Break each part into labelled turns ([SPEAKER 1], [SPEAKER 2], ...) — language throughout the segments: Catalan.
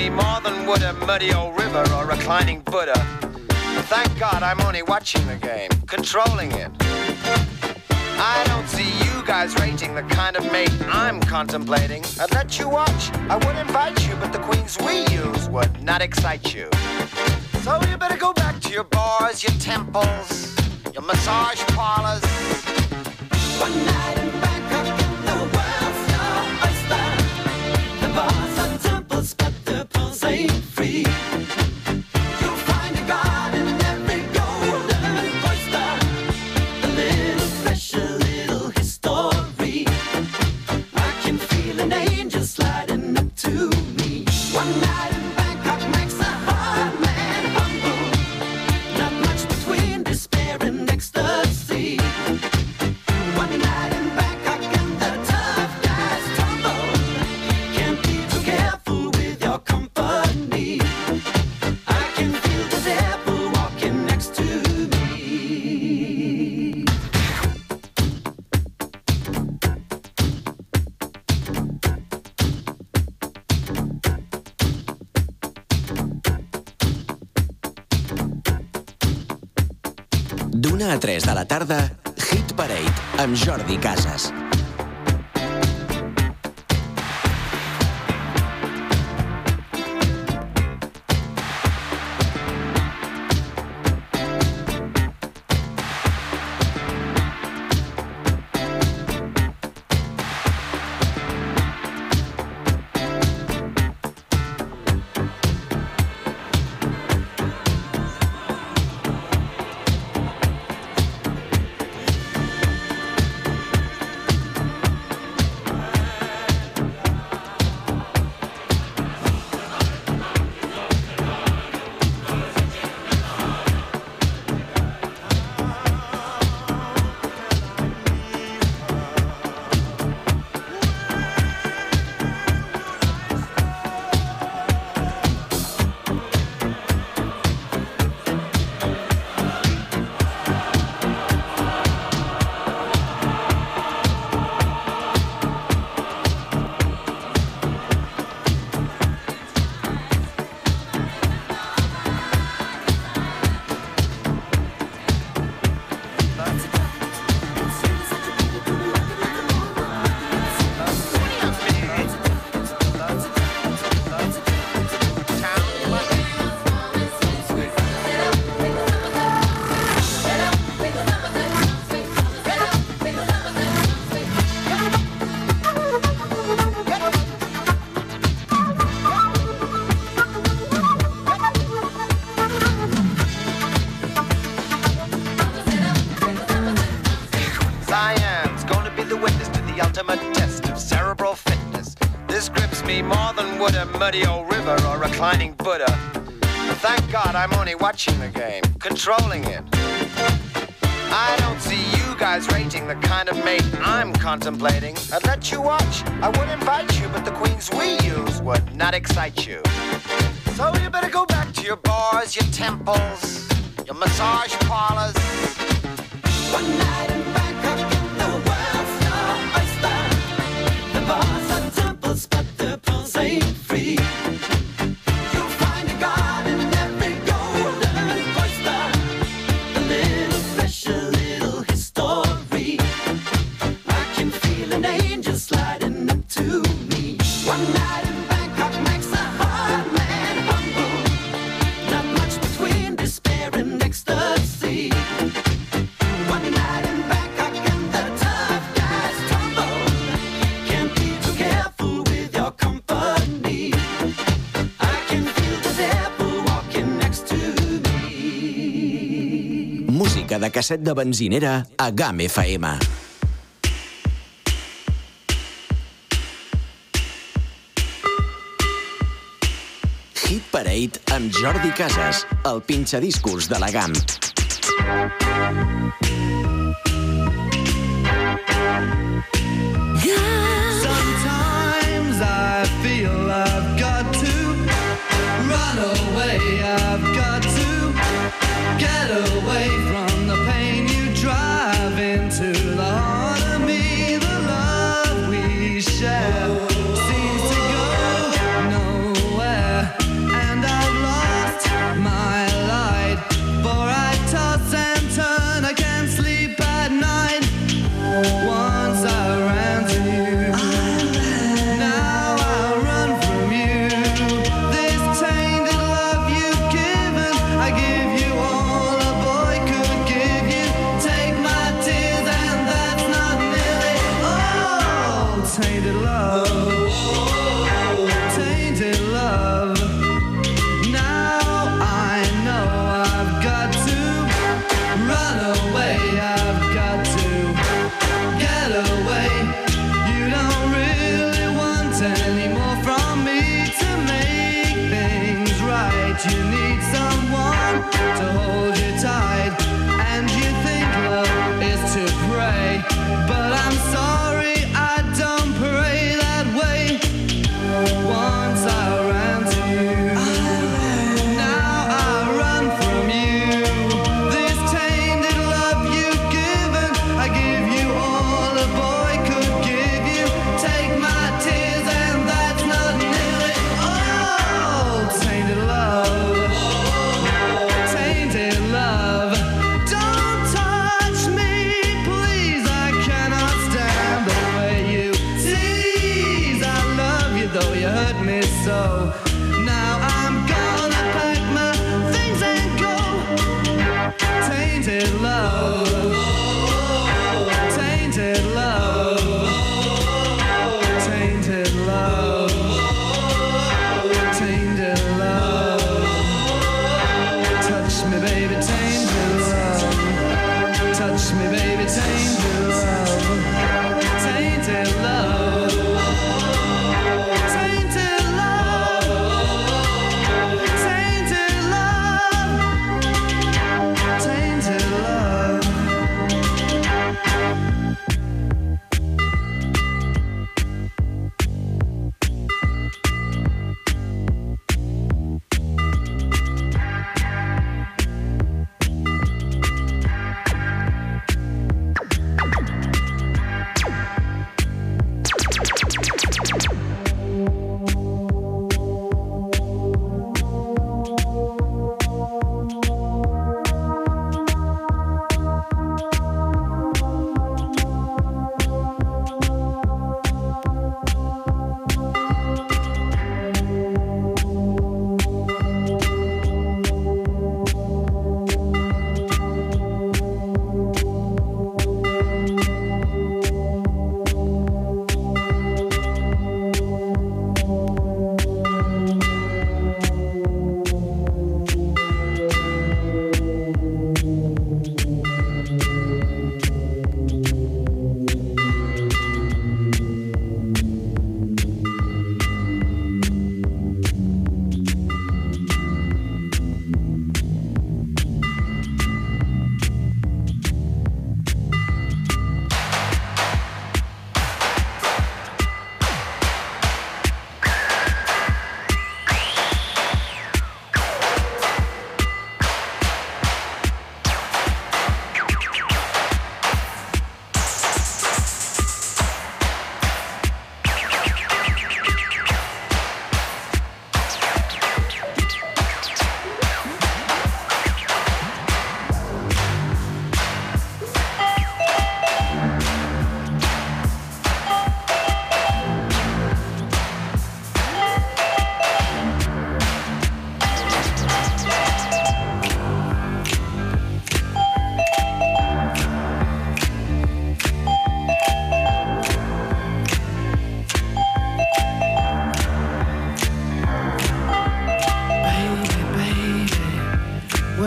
[SPEAKER 1] me more than would a muddy old river or reclining Buddha. Thank God I'm only watching the game, controlling it. I don't see you guys rating the kind of mate I'm contemplating. I'd let you watch, I would invite you, but the queens we use would not excite you. So you better go back to your bars, your temples, your massage parlors.
[SPEAKER 2] One night in
[SPEAKER 3] la tarda, Hit Parade, amb Jordi Casas.
[SPEAKER 1] Reclining Buddha. Thank God I'm only watching the game, controlling it. I don't see you guys rating the kind of mate I'm contemplating. I'd let you watch, I would invite you, but the queens we use would not excite you. So you better go back to your bars, your temples, your massage parlors.
[SPEAKER 2] One night
[SPEAKER 3] casset de benzinera a GAM FM. Hit Parade amb Jordi Casas, el pinxadiscos de la GAM.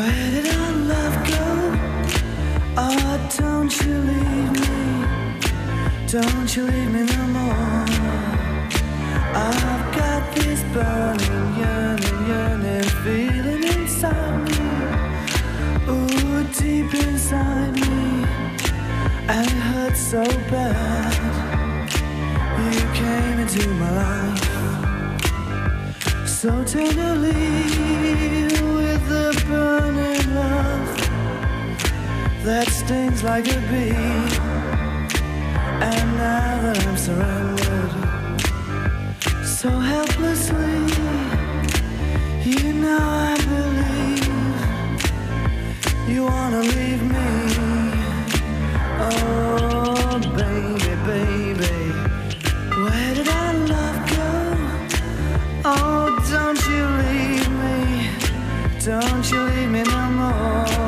[SPEAKER 4] Where did our love go? Oh, don't you leave me. Don't you leave me no more. I've got this burning, yearning, yearning feeling inside me. Ooh, deep inside me. And it hurts so bad. You came into my life. So tenderly with the burning love that stings like a bee. And now that I'm surrounded so helplessly, you know I believe you wanna leave me. Oh, baby, baby. Don't you leave me no more.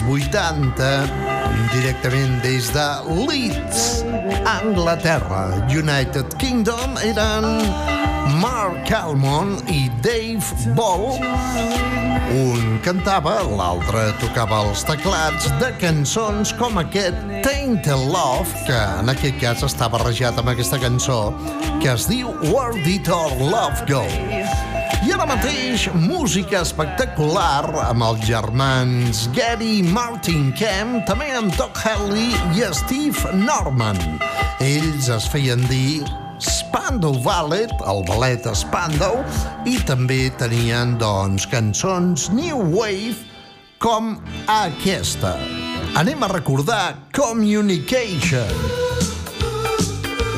[SPEAKER 5] Començaments dels 80 directament des de Leeds, Anglaterra, United Kingdom eren Mark Almond i Dave Ball un cantava, l'altre tocava els teclats de cançons com aquest Tainted Love, que en aquest cas està barrejat amb aquesta cançó que es diu Where Did Our Love Go? I ara mateix, música espectacular amb els germans Gary Martin Kemp, també amb Doc Henley i Steve Norman. Ells es feien dir Spandau Ballet, el ballet Spandau, i també tenien, doncs, cançons New Wave com aquesta. Anem a recordar Communication.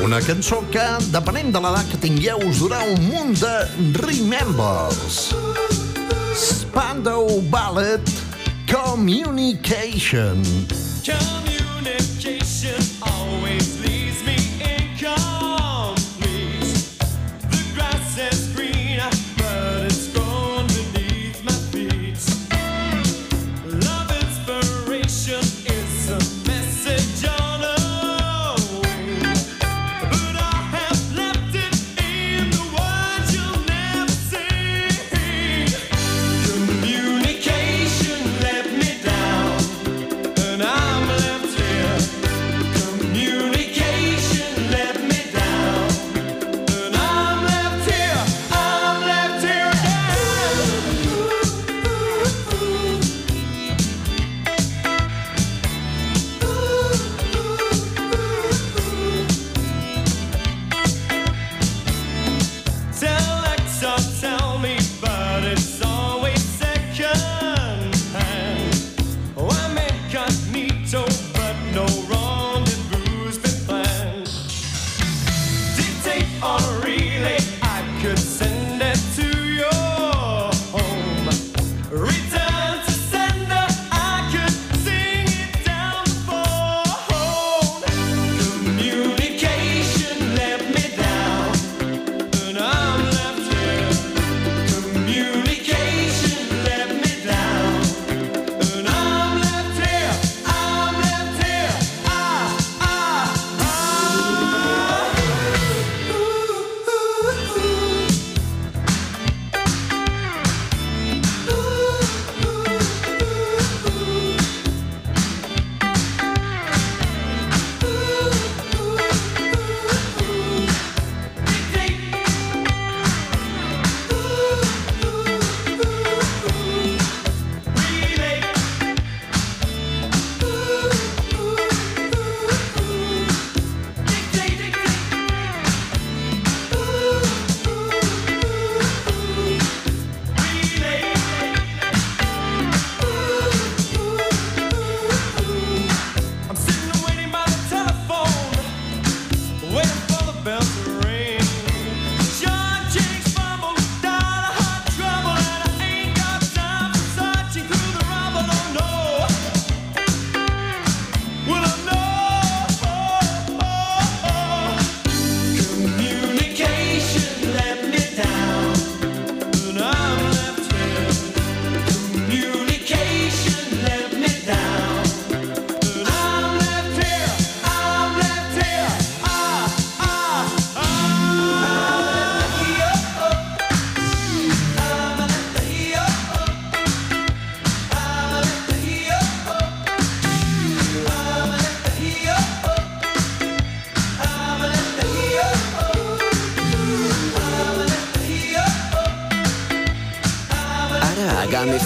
[SPEAKER 5] Una cançó que, depenent de l'edat que tingueu, us durà un munt de remembers. Spandau Ballet Communication.
[SPEAKER 6] Communication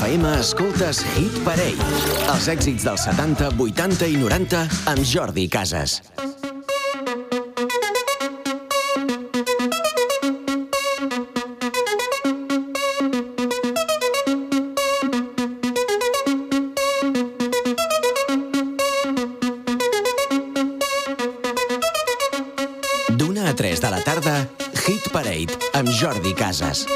[SPEAKER 4] FM escoltes Hit Parade. Els èxits dels 70, 80 i 90 amb Jordi Casas. D'una a 3 de la tarda, Hit Parade amb Jordi Casas.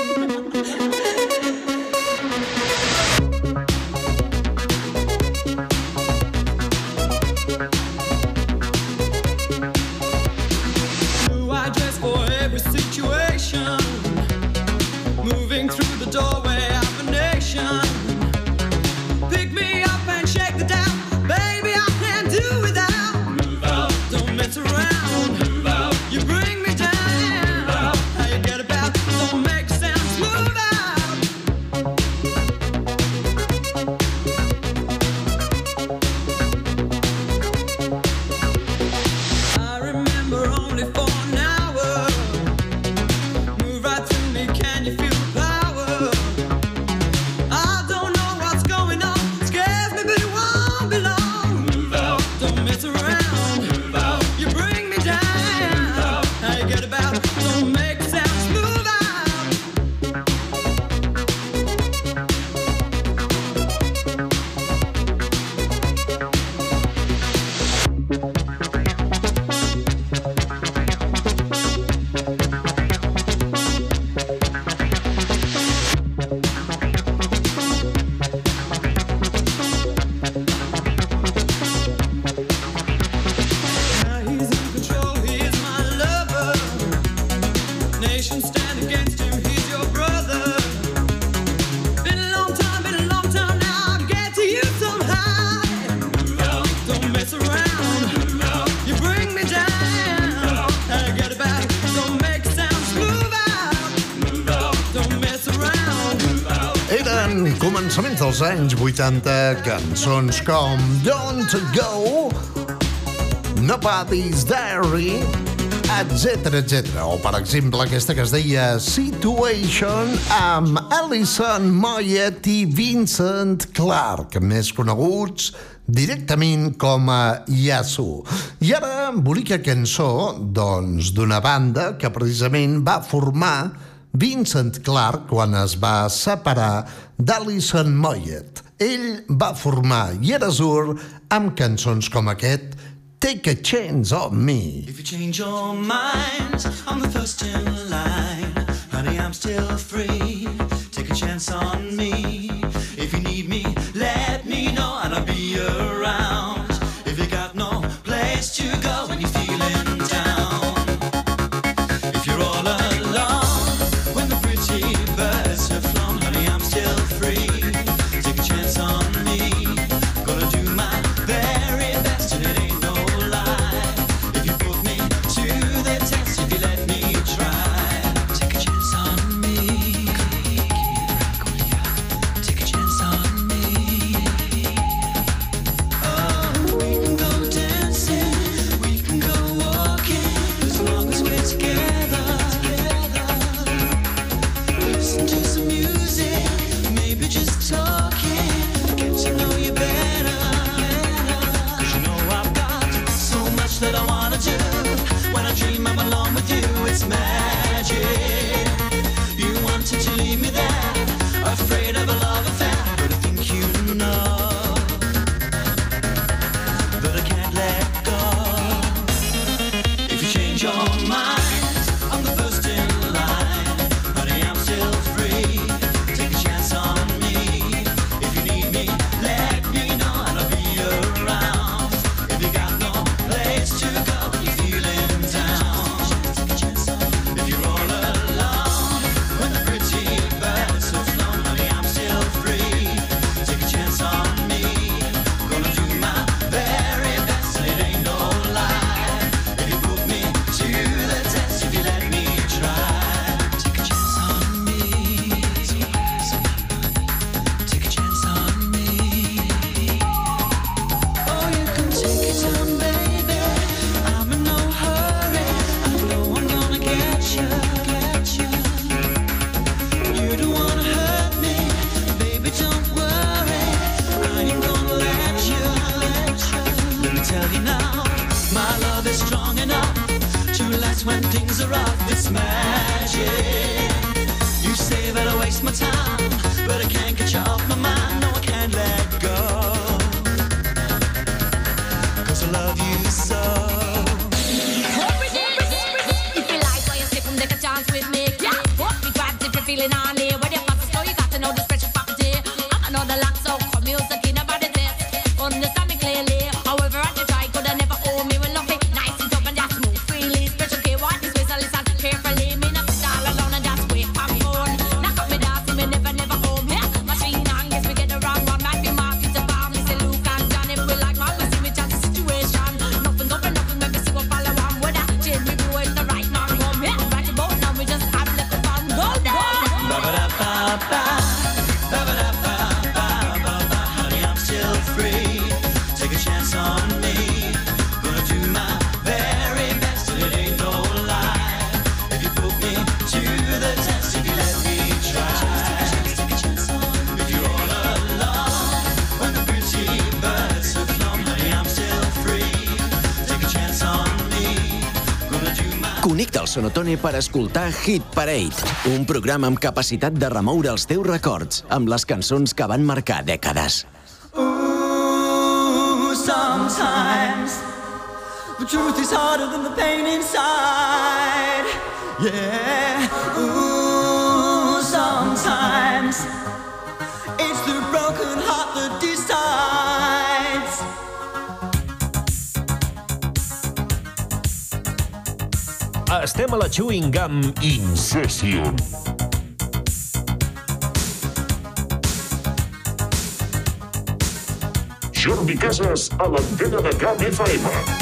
[SPEAKER 5] començaments dels anys 80, cançons com Don't Go, Nobody's Diary, etc etc. O, per exemple, aquesta que es deia Situation amb Alison Moyet i Vincent Clark, més coneguts directament com a Yasu. I ara, bonica cançó, doncs, d'una banda que precisament va formar Vincent Clark quan es va separar d'Alison Moyet. Ell va formar Yerazur amb cançons com aquest Take a Chance on Me.
[SPEAKER 2] If you change your mind, I'm the first in line. Honey, I'm still free. Take a chance on me.
[SPEAKER 7] that I wanna do when
[SPEAKER 8] I dream. per escoltar Hit Parade, un programa amb capacitat de remoure els teus records amb les cançons que van marcar dècades.
[SPEAKER 7] Ooh, sometimes the truth is harder than the pain inside. Yeah.
[SPEAKER 2] estem a la Chewing Gum In Session. Jordi Casas a l'antena de Camp FM.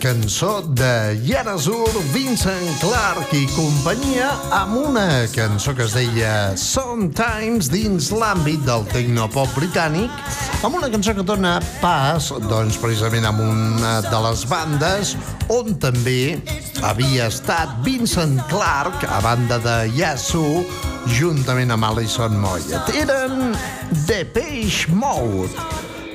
[SPEAKER 5] Cançó de Yarazur, Vincent Clark i companyia amb una cançó que es deia Sometimes dins l'àmbit del tecnopop britànic amb una cançó que dona pas doncs, precisament amb una de les bandes on també havia estat Vincent Clark a banda de Yazoo juntament amb Alison Moyet. Eren Depeche Mode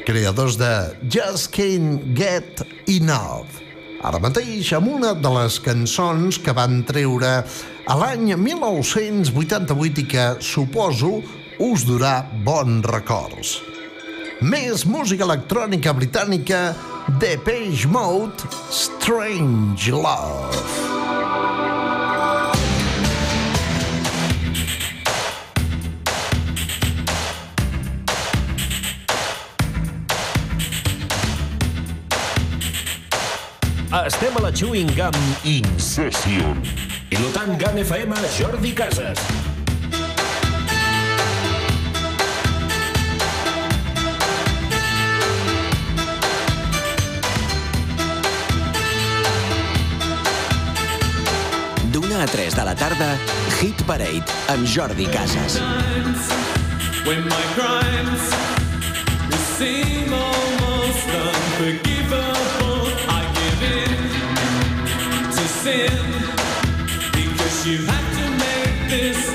[SPEAKER 5] creadors de Just Can't Get Enough. Ara mateix amb una de les cançons que van treure a l'any 1988 i que, suposo, us durà bons records. Més música electrònica britànica de Page Mode, Strange Love.
[SPEAKER 9] Estem a la Chewing Gum Incession. Pilotant GAN FM Jordi Casas.
[SPEAKER 3] D'una a 3 de la tarda, Hit Parade amb Jordi Casas.
[SPEAKER 6] When my crimes seem almost unforgivable, sin because you have to make this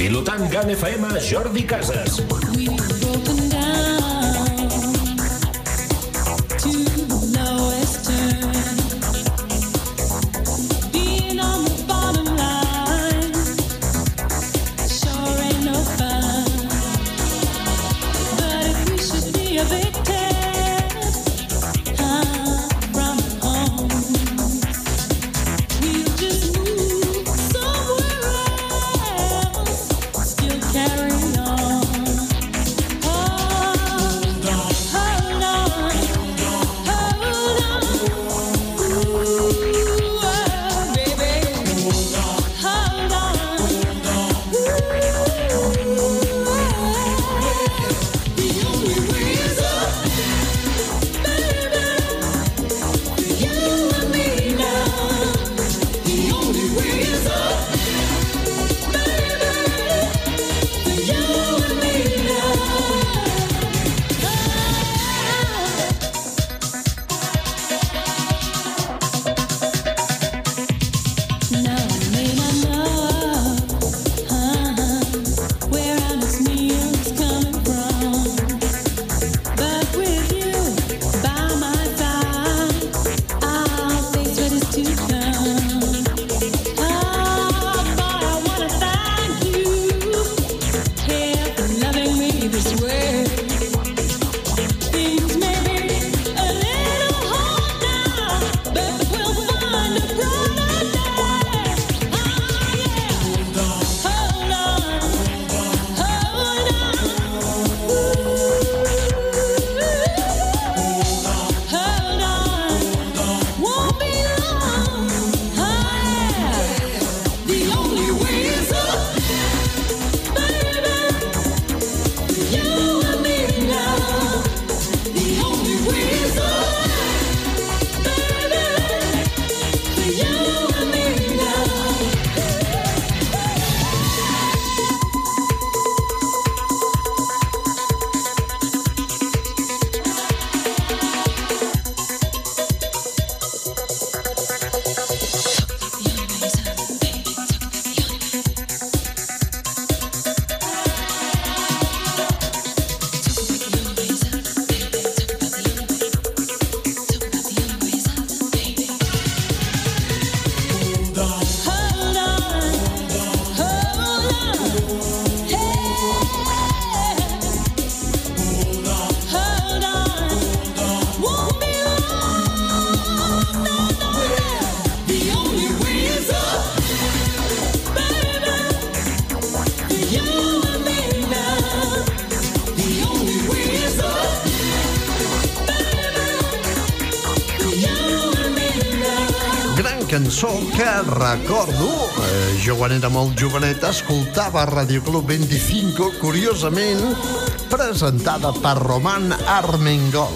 [SPEAKER 9] Pilotant GAM FM, Jordi Casas.
[SPEAKER 5] Recordo, eh, jo quan era molt jovenet escoltava Radio Club 25, curiosament, presentada per Roman Armengol.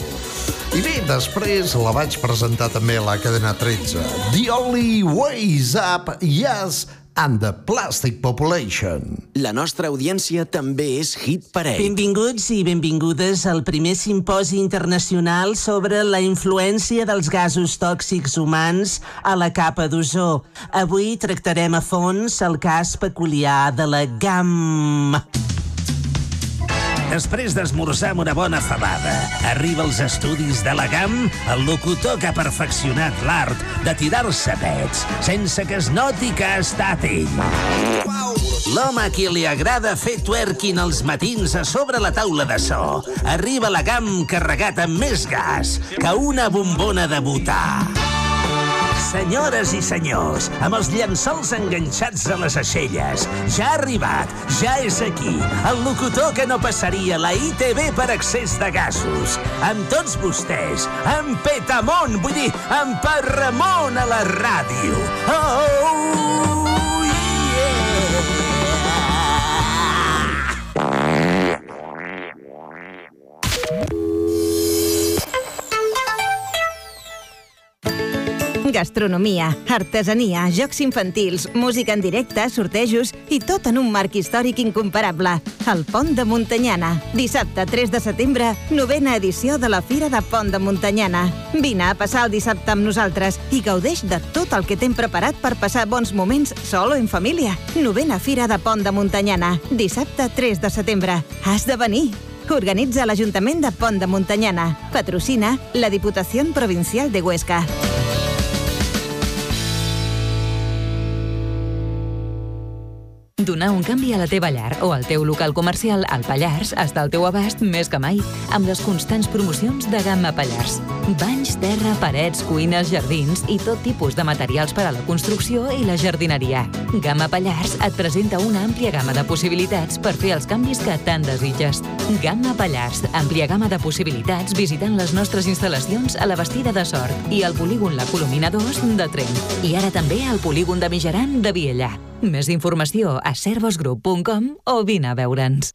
[SPEAKER 5] I bé, després la vaig presentar també a la cadena 13. The Only Ways Up, Yes, and the Plastic Population.
[SPEAKER 3] La nostra audiència també és Hit Parade.
[SPEAKER 10] Benvinguts i benvingudes al primer simposi internacional sobre la influència dels gasos tòxics humans a la capa d'ozó. Avui tractarem a fons el cas peculiar de la GAM.
[SPEAKER 11] Després d'esmorzar amb una bona fabada, arriba als estudis de la GAM el locutor que ha perfeccionat l'art de tirar-se pets sense que es noti que ha estat ell. L'home a qui li agrada fer twerking als matins a sobre la taula de so. Arriba a la GAM carregat amb més gas que una bombona de butà. Senyores i senyors, amb els llençols enganxats a les aixelles. Ja ha arribat, ja és aquí, el locutor que no passaria la ITV per excés de gasos. Amb tots vostès, amb Petamont, vull dir, amb Parramont a la ràdio. Oh,
[SPEAKER 12] Gastronomia, artesania, jocs infantils, música en directe, sortejos i tot en un marc històric incomparable. El Pont de Montanyana. Dissabte 3 de setembre, novena edició de la Fira de Pont de Montanyana. Vine a passar el dissabte amb nosaltres i gaudeix de tot el que t'hem preparat per passar bons moments sol o en família. Novena Fira de Pont de Montanyana. Dissabte 3 de setembre. Has de venir. Organitza l'Ajuntament de Pont de Montanyana. Patrocina la Diputació Provincial de Huesca.
[SPEAKER 13] Donar un canvi a la teva llar o al teu local comercial al Pallars està al teu abast més que mai, amb les constants promocions de Gamma Pallars. Banys, terra, parets, cuines, jardins i tot tipus de materials per a la construcció i la jardineria. Gamma Pallars et presenta una àmplia gamma de possibilitats per fer els canvis que tant desitges. Gamma Pallars, àmplia gamma de possibilitats visitant les nostres instal·lacions a la Bastida de Sort i al polígon La Colomina 2 de Trent. I ara també al polígon de Mijaran de Viella. Més informació a servosgroup.com o vine a veure'ns.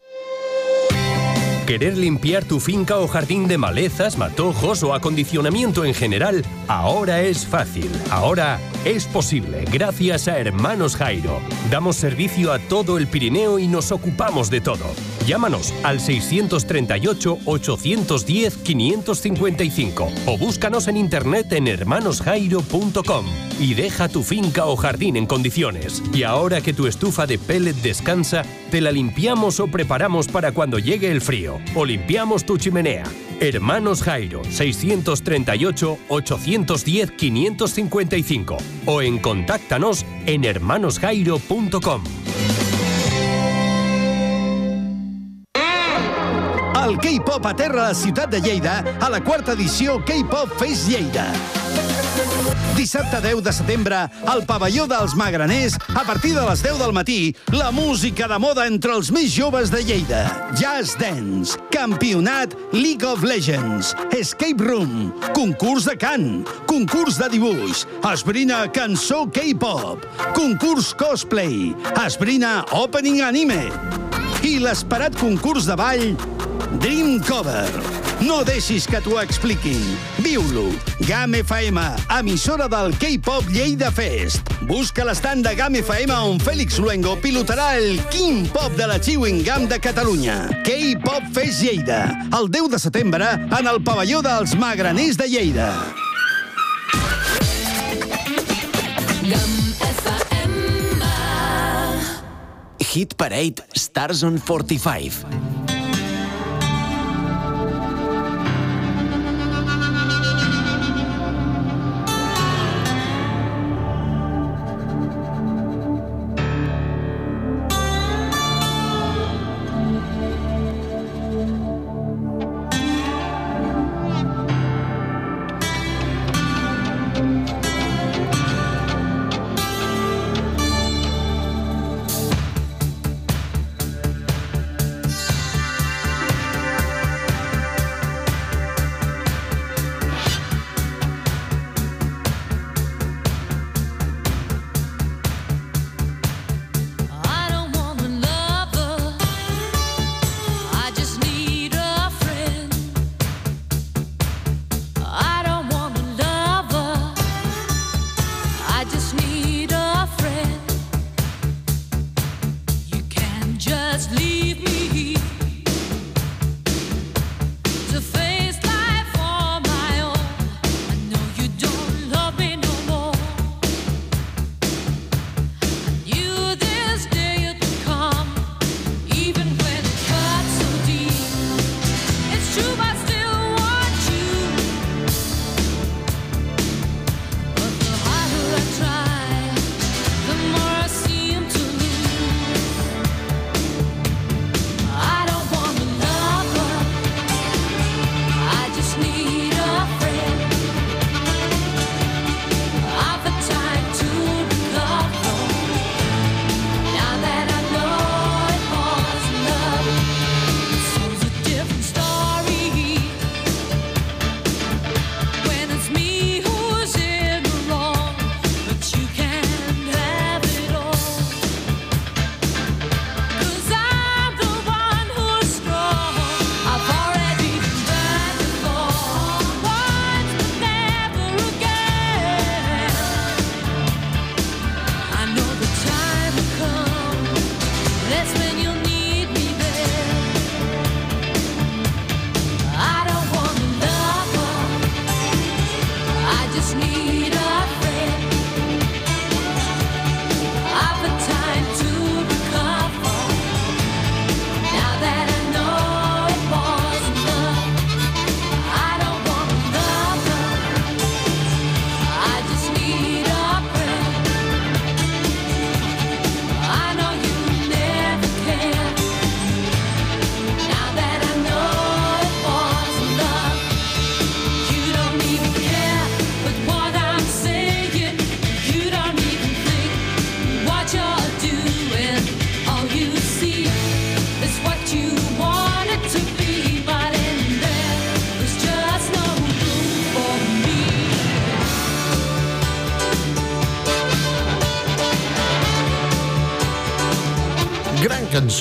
[SPEAKER 7] ¿Querer limpiar tu finca o jardín de malezas, matojos o acondicionamiento en general? Ahora es fácil. Ahora es posible gracias a Hermanos Jairo. Damos servicio a todo el Pirineo y nos ocupamos de todo. Llámanos al 638-810-555 o búscanos en internet en hermanosjairo.com y deja tu finca o jardín en condiciones. Y ahora que tu estufa de pellet descansa, te la limpiamos o preparamos para cuando llegue el frío. O limpiamos tu chimenea. Hermanos Jairo, 638-810-555 o en contáctanos en hermanosjairo.com.
[SPEAKER 14] El K-pop aterra a la ciutat de Lleida a la quarta edició K-pop Fest Lleida. Dissabte 10 de setembre, al pavelló dels Magraners, a partir de les 10 del matí, la música de moda entre els més joves de Lleida. Jazz Dance, Campionat League of Legends, Escape Room, concurs de cant, concurs de dibuix, esbrina cançó K-pop, concurs cosplay, esbrina opening anime i l'esperat concurs de ball Dream Cover. No deixis que t'ho expliquin. Viu-lo. GAM FM, emissora del K-Pop Lleida Fest. Busca l'estand de GAM FM on Fèlix Luengo pilotarà el King Pop de la Chewing Gum de Catalunya. K-Pop Fest Lleida. El 10 de setembre en el pavelló dels Magraners de Lleida.
[SPEAKER 9] Hit Parade Stars on 45.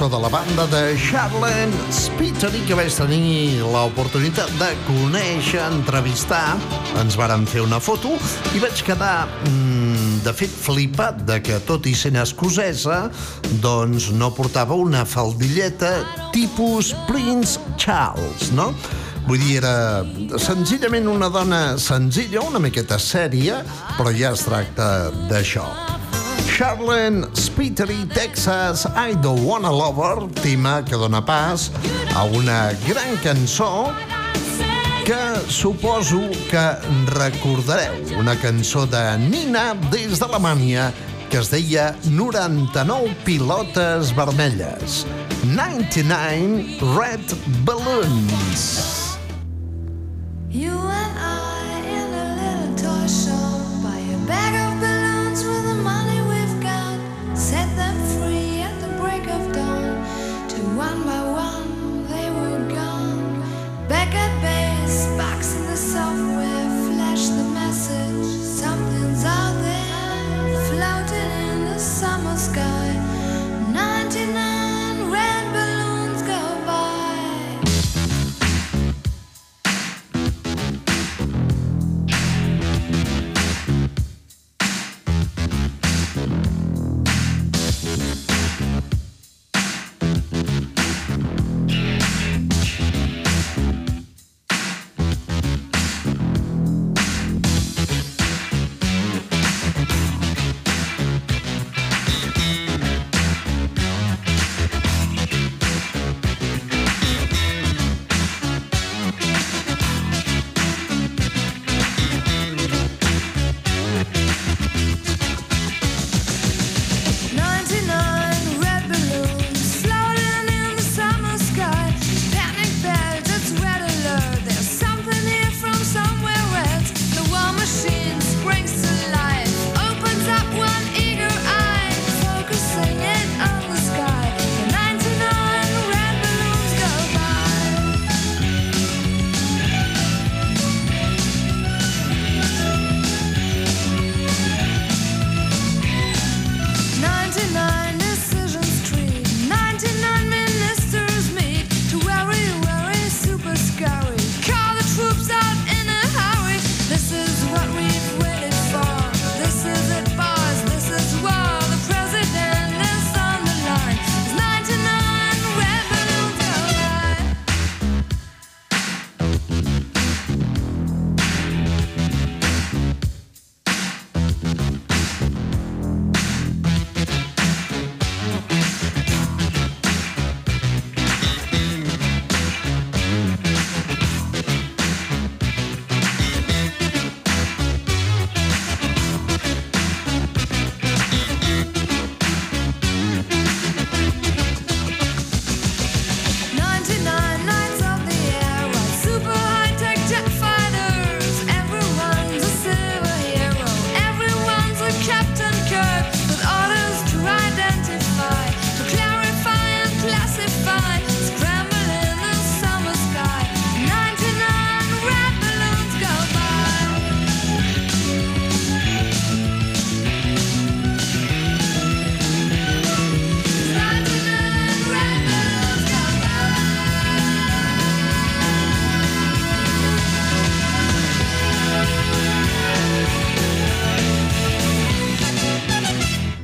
[SPEAKER 5] De la banda de Charlene Spiteri que vaig tenir l'oportunitat de conèixer, entrevistar. Ens varen fer una foto i vaig quedar, mm, de fet, flipat de que, tot i sent escocesa, doncs no portava una faldilleta tipus Prince Charles, no? Vull dir, era senzillament una dona senzilla, una miqueta sèria, però ja es tracta d'això. Charlene Spiteri, Texas, I Don't Wanna Love Her, tema que dona pas a una gran cançó que suposo que recordareu. Una cançó de Nina des d'Alemanya que es deia 99 pilotes vermelles. 99 Red Balloons.
[SPEAKER 15] You and I in a little toy shop buy a bag of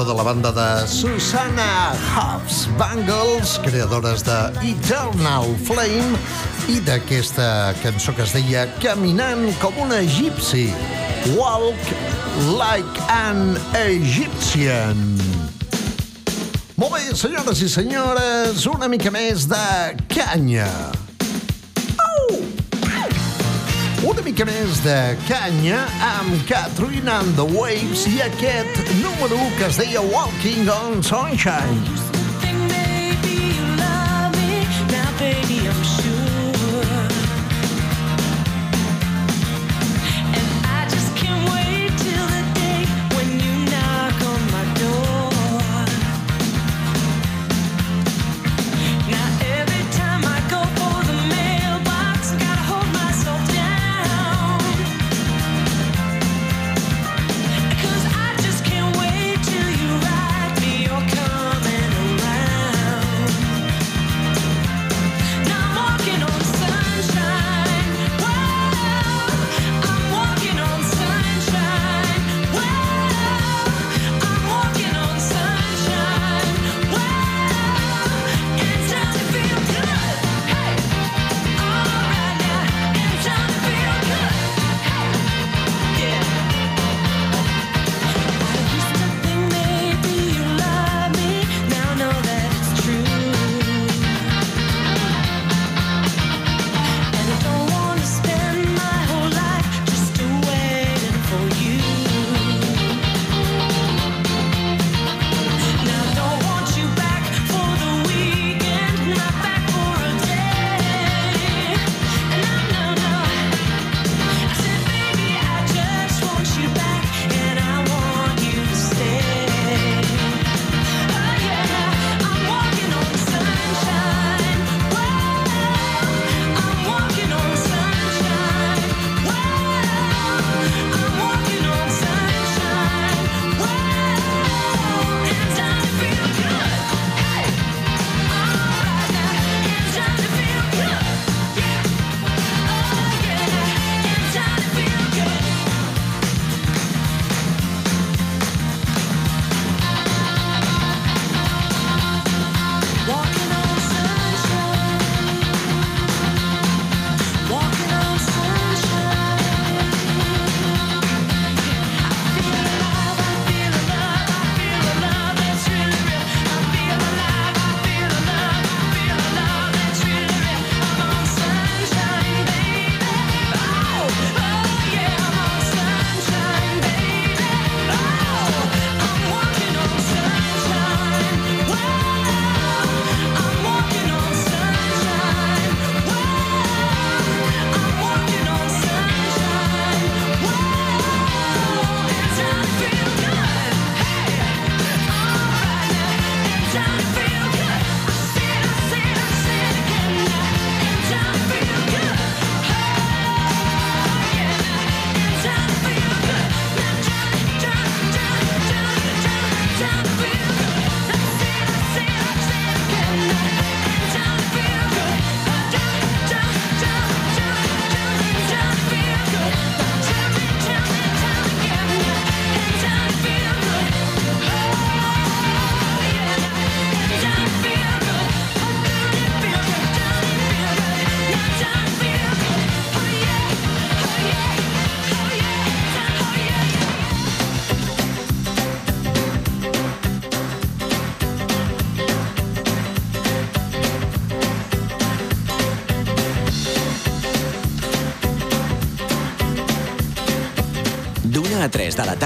[SPEAKER 5] cançó de la banda de Susanna Hobbs Bangles, creadores de Eternal Flame i d'aquesta cançó que es deia Caminant com una egipci, Walk like an Egyptian. Molt bé, senyores i senyores, una mica més de canya. mica més de canya amb Catherine and the Waves i aquest número que es deia Walking on Sunshine.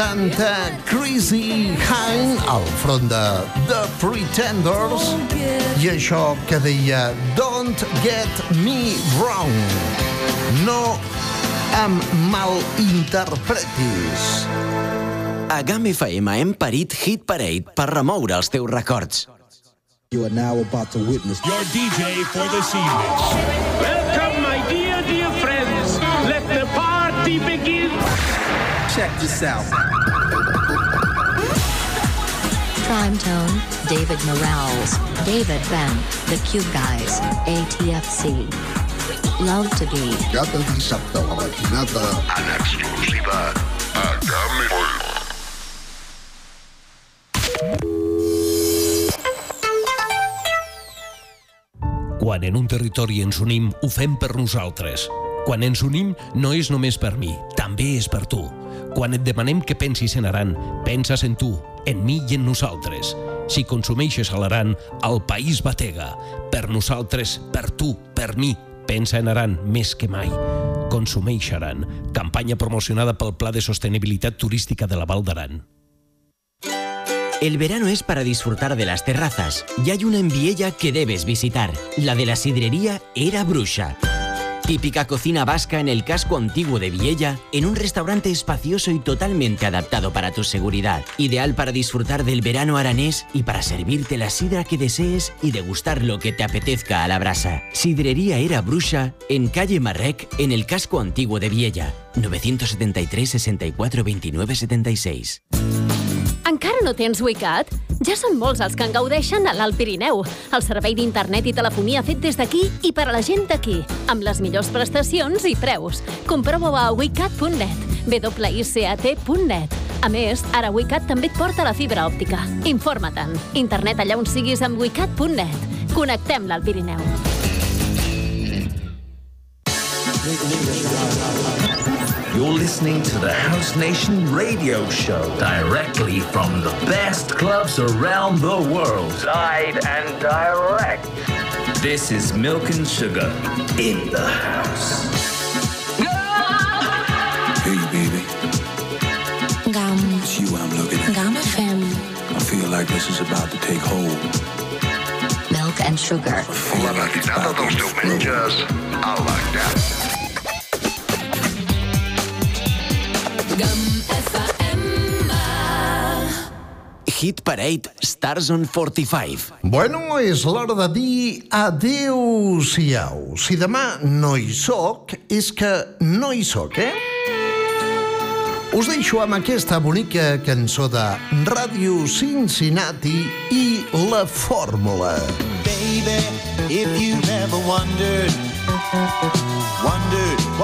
[SPEAKER 5] 80, Crazy Hine, al front de The Pretenders, i això que deia Don't Get Me Wrong. No em malinterpretis.
[SPEAKER 9] A GAM FM hem parit Hit Parade per remoure els teus records.
[SPEAKER 16] You are now about to witness
[SPEAKER 17] Your DJ for this evening. Welcome,
[SPEAKER 16] Check this out.
[SPEAKER 18] Prime Tone, David Morales, David Ben, The Cube Guys, ATFC. Love to be.
[SPEAKER 19] Cada dissabte a la matinada en exclusiva a GAM
[SPEAKER 7] Quan en un territori ens unim, ho fem per nosaltres. Quan ens unim, no és només per mi, també és per tu. Quan et demanem que pensis en Aran, penses en tu, en mi i en nosaltres. Si consumeixes a l'Aran, el país batega. Per nosaltres, per tu, per mi, pensa en Aran més que mai. Consumeix Aran, campanya promocionada pel Pla de Sostenibilitat Turística de la Val d'Aran.
[SPEAKER 9] El verano es para disfrutar de las terrazas y hay una en Viella que debes visitar, la de la sidrería Era Bruxa. Típica cocina vasca en el casco antiguo de Viella, en un restaurante espacioso y totalmente adaptado para tu seguridad. Ideal para disfrutar del verano aranés y para servirte la sidra que desees y degustar lo que te apetezca a la brasa. Sidrería Era Bruxa, en calle Marrec, en el casco antiguo de Viella. 973 64 29 76.
[SPEAKER 20] Encara no tens Wicat? Ja són molts els que en gaudeixen a l'Alt Pirineu. El servei d'internet i telefonia fet des d'aquí i per a la gent d'aquí, amb les millors prestacions i preus. Comprova-ho a wicat.net, wicat.net. A més, ara Wicat també et porta la fibra òptica. Informa-te'n. Internet allà on siguis amb wicat.net. Connectem l'Alt Pirineu.
[SPEAKER 6] You're listening to the House Nation radio show directly from the best clubs around the world. Live and direct. This is Milk and Sugar in the house.
[SPEAKER 21] Hey, baby.
[SPEAKER 22] Gum.
[SPEAKER 21] It's you I'm looking at.
[SPEAKER 22] Gum FM.
[SPEAKER 21] I feel like this is about to take hold.
[SPEAKER 18] Milk and sugar.
[SPEAKER 9] La matinada dels diumenges a la GAM.
[SPEAKER 3] Hit Parade Stars on 45.
[SPEAKER 5] Bueno, és l'hora de dir adeu-siau. Si demà no hi sóc, és que no hi sóc, eh? Us deixo amb aquesta bonica cançó de Ràdio Cincinnati i La Fórmula.
[SPEAKER 2] Baby, if you've ever wondered, wondered